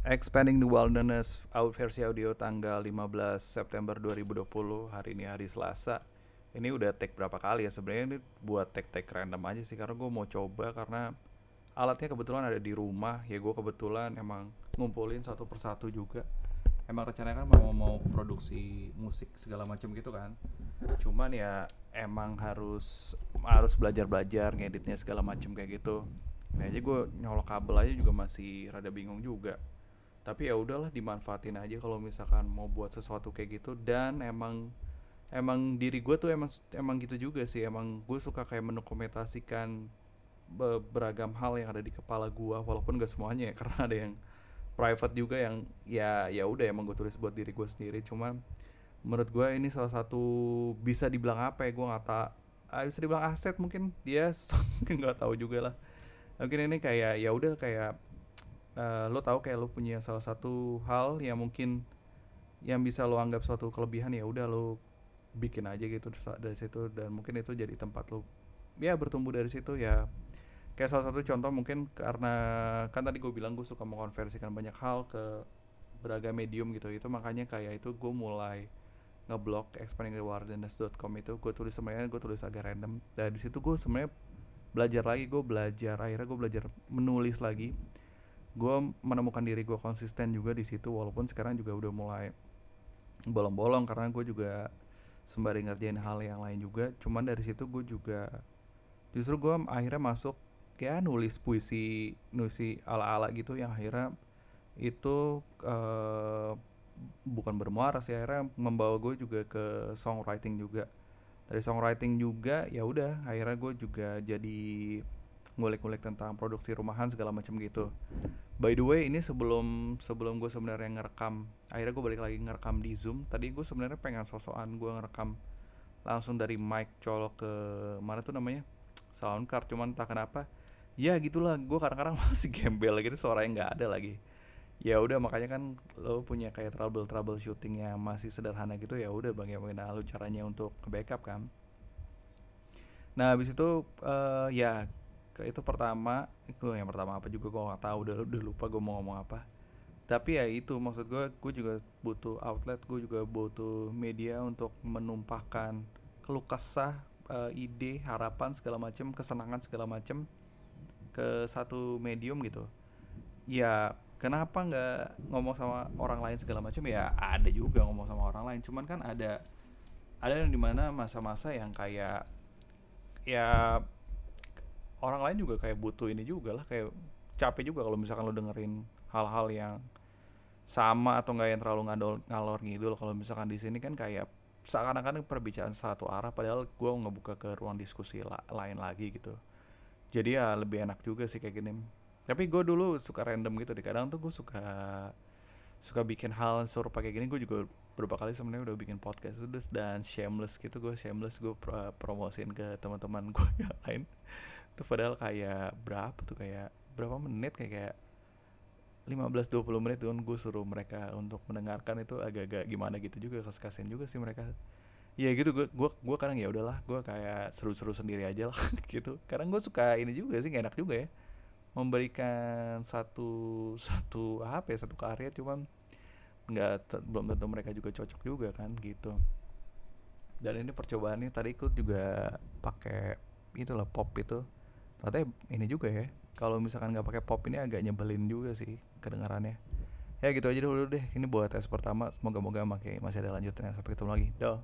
Expanding the Wilderness out versi audio tanggal 15 September 2020 hari ini hari Selasa. Ini udah take berapa kali ya? Sebenarnya ini buat take take random aja sih karena gue mau coba karena alatnya kebetulan ada di rumah. Ya gue kebetulan emang ngumpulin satu persatu juga. Emang rencananya kan mau mau produksi musik segala macam gitu kan. Cuman ya emang harus harus belajar belajar ngeditnya segala macam kayak gitu. Ini aja gue nyolok kabel aja juga masih rada bingung juga tapi ya udahlah dimanfaatin aja kalau misalkan mau buat sesuatu kayak gitu. Dan emang emang diri gue tuh emang emang gitu juga sih. Emang gue suka kayak mendokumentasikan be- beragam hal yang ada di kepala gue walaupun gak semuanya ya karena ada yang private juga yang ya ya udah emang gue tulis buat diri gue sendiri. Cuman menurut gue ini salah satu bisa dibilang apa ya gue nggak tak ah, bisa dibilang aset mungkin. Dia mungkin nggak tahu juga lah. Mungkin ini kayak ya udah kayak eh, lo tahu kayak lo punya salah satu hal yang mungkin yang bisa lo anggap suatu kelebihan ya udah lo bikin aja gitu dari situ. Dan mungkin itu jadi tempat lo ya bertumbuh dari situ ya. Kayak salah satu contoh mungkin karena kan tadi gue bilang gue suka mengkonversikan banyak hal ke beragam medium gitu. Itu makanya kayak itu gue mulai ngeblog expandingthewilderness.com itu. Gue tulis sebenarnya gue tulis agak random. Dan di situ gue sebenarnya belajar lagi gue belajar akhirnya gue belajar menulis lagi gue menemukan diri gue konsisten juga di situ walaupun sekarang juga udah mulai bolong-bolong karena gue juga sembari ngerjain hal yang lain juga. Cuman dari situ gue juga justru gue akhirnya masuk ya nulis puisi nulis ala-ala gitu yang akhirnya itu eh, bukan bermuara sih akhirnya membawa gue juga ke songwriting juga. Dari songwriting juga ya udah akhirnya gue juga jadi ngulik-ngulik tentang produksi rumahan segala macam gitu. By the way ini sebelum sebelum gue sebenarnya ngerekam akhirnya gue balik lagi ngerekam di zoom. Tadi gue sebenarnya pengen sosokan gue ngerekam langsung dari mic colok ke mana tuh namanya? Soundcard cuman tak kenapa. Ya gitulah. Gue kadang-kadang masih gembel gitu suaranya nggak ada lagi. Ya udah makanya kan lo punya kayak trouble trouble shooting yang masih sederhana gitu ya udah bagaimana lo caranya untuk backup kan. Nah habis itu eh, ya itu pertama itu yang pertama apa juga gue nggak tahu udah udah lupa gue mau ngomong apa. Tapi ya itu maksud gue gue juga butuh outlet gue juga butuh media untuk menumpahkan keluh kesah eh, ide harapan segala macam kesenangan segala macam ke satu medium gitu. Ya kenapa nggak ngomong sama orang lain segala macam ya ada juga ngomong sama orang lain. Cuman kan ada ada yang di mana masa-masa yang kayak ya orang lain juga kayak butuh ini juga lah kayak capek juga kalau misalkan lo dengerin hal-hal yang sama atau enggak yang terlalu ngadol ngalor ngidul. Kalau misalkan di sini kan kayak seakan-akan perbicaraan satu arah padahal gue ngebuka ke ruang diskusi la- lain lagi gitu. Jadi ya lebih enak juga sih kayak gini. Tapi gue dulu suka random gitu deh. Kadang tuh gue suka suka bikin hal serupa kayak gini. Gue juga beberapa kali sebenarnya udah bikin podcast dan shameless gitu. Gue shameless gue pro promosiin ke teman-teman gue yang lain itu padahal kayak berapa tuh kayak berapa menit kayak kayak 15-20 menit tuh gue suruh mereka untuk mendengarkan itu agak-agak gimana gitu juga kas kasian juga sih mereka. Ya gitu gue gua gua kadang ya udahlah gue kayak seru-seru sendiri aja lah gitu. Kadang gue suka ini juga sih enak juga ya. Memberikan satu satu apa ya satu karya cuman nggak belum tentu mereka juga cocok juga kan gitu. Dan ini percobaannya tadi ikut juga pakai itulah pop itu ternyata ini juga ya kalau misalkan nggak pakai pop ini agak nyebelin juga sih kedengarannya. Ya gitu aja dulu deh ini buat tes pertama semoga moga masih ada lanjutannya. Sampai ketemu lagi. Dah